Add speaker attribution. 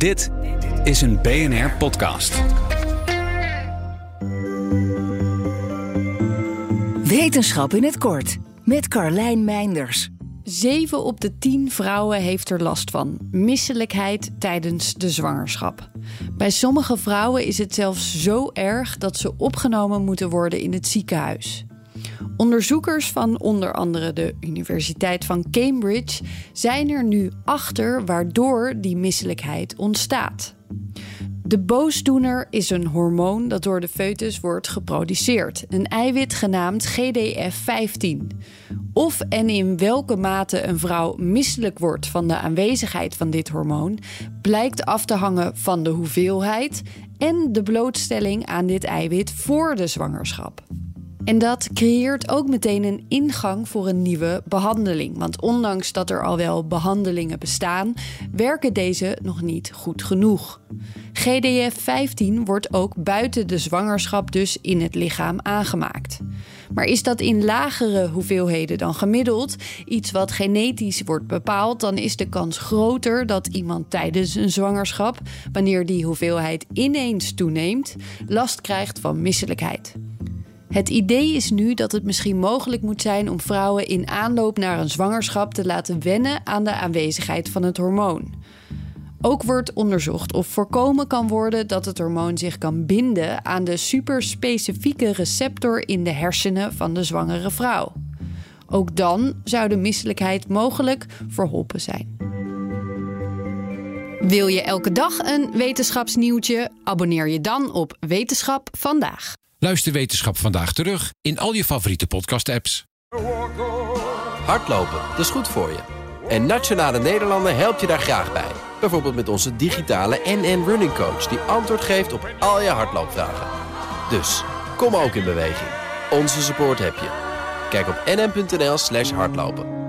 Speaker 1: Dit is een BNR podcast.
Speaker 2: Wetenschap in het kort met Carlijn Meinders.
Speaker 3: 7 op de 10 vrouwen heeft er last van misselijkheid tijdens de zwangerschap. Bij sommige vrouwen is het zelfs zo erg dat ze opgenomen moeten worden in het ziekenhuis. Onderzoekers van onder andere de Universiteit van Cambridge zijn er nu achter waardoor die misselijkheid ontstaat. De boosdoener is een hormoon dat door de foetus wordt geproduceerd, een eiwit genaamd GDF15. Of en in welke mate een vrouw misselijk wordt van de aanwezigheid van dit hormoon, blijkt af te hangen van de hoeveelheid en de blootstelling aan dit eiwit voor de zwangerschap. En dat creëert ook meteen een ingang voor een nieuwe behandeling. Want ondanks dat er al wel behandelingen bestaan, werken deze nog niet goed genoeg. GDF-15 wordt ook buiten de zwangerschap dus in het lichaam aangemaakt. Maar is dat in lagere hoeveelheden dan gemiddeld, iets wat genetisch wordt bepaald, dan is de kans groter dat iemand tijdens een zwangerschap, wanneer die hoeveelheid ineens toeneemt, last krijgt van misselijkheid. Het idee is nu dat het misschien mogelijk moet zijn om vrouwen in aanloop naar een zwangerschap te laten wennen aan de aanwezigheid van het hormoon. Ook wordt onderzocht of voorkomen kan worden dat het hormoon zich kan binden aan de superspecifieke receptor in de hersenen van de zwangere vrouw. Ook dan zou de misselijkheid mogelijk verholpen zijn. Wil je elke dag een wetenschapsnieuwtje? Abonneer je dan op Wetenschap vandaag.
Speaker 4: Luister Wetenschap vandaag terug in al je favoriete podcast-apps.
Speaker 5: Hardlopen, dat is goed voor je. En Nationale Nederlanden helpt je daar graag bij. Bijvoorbeeld met onze digitale NN Running Coach... die antwoord geeft op al je hardloopvragen. Dus, kom ook in beweging. Onze support heb je. Kijk op nn.nl slash hardlopen.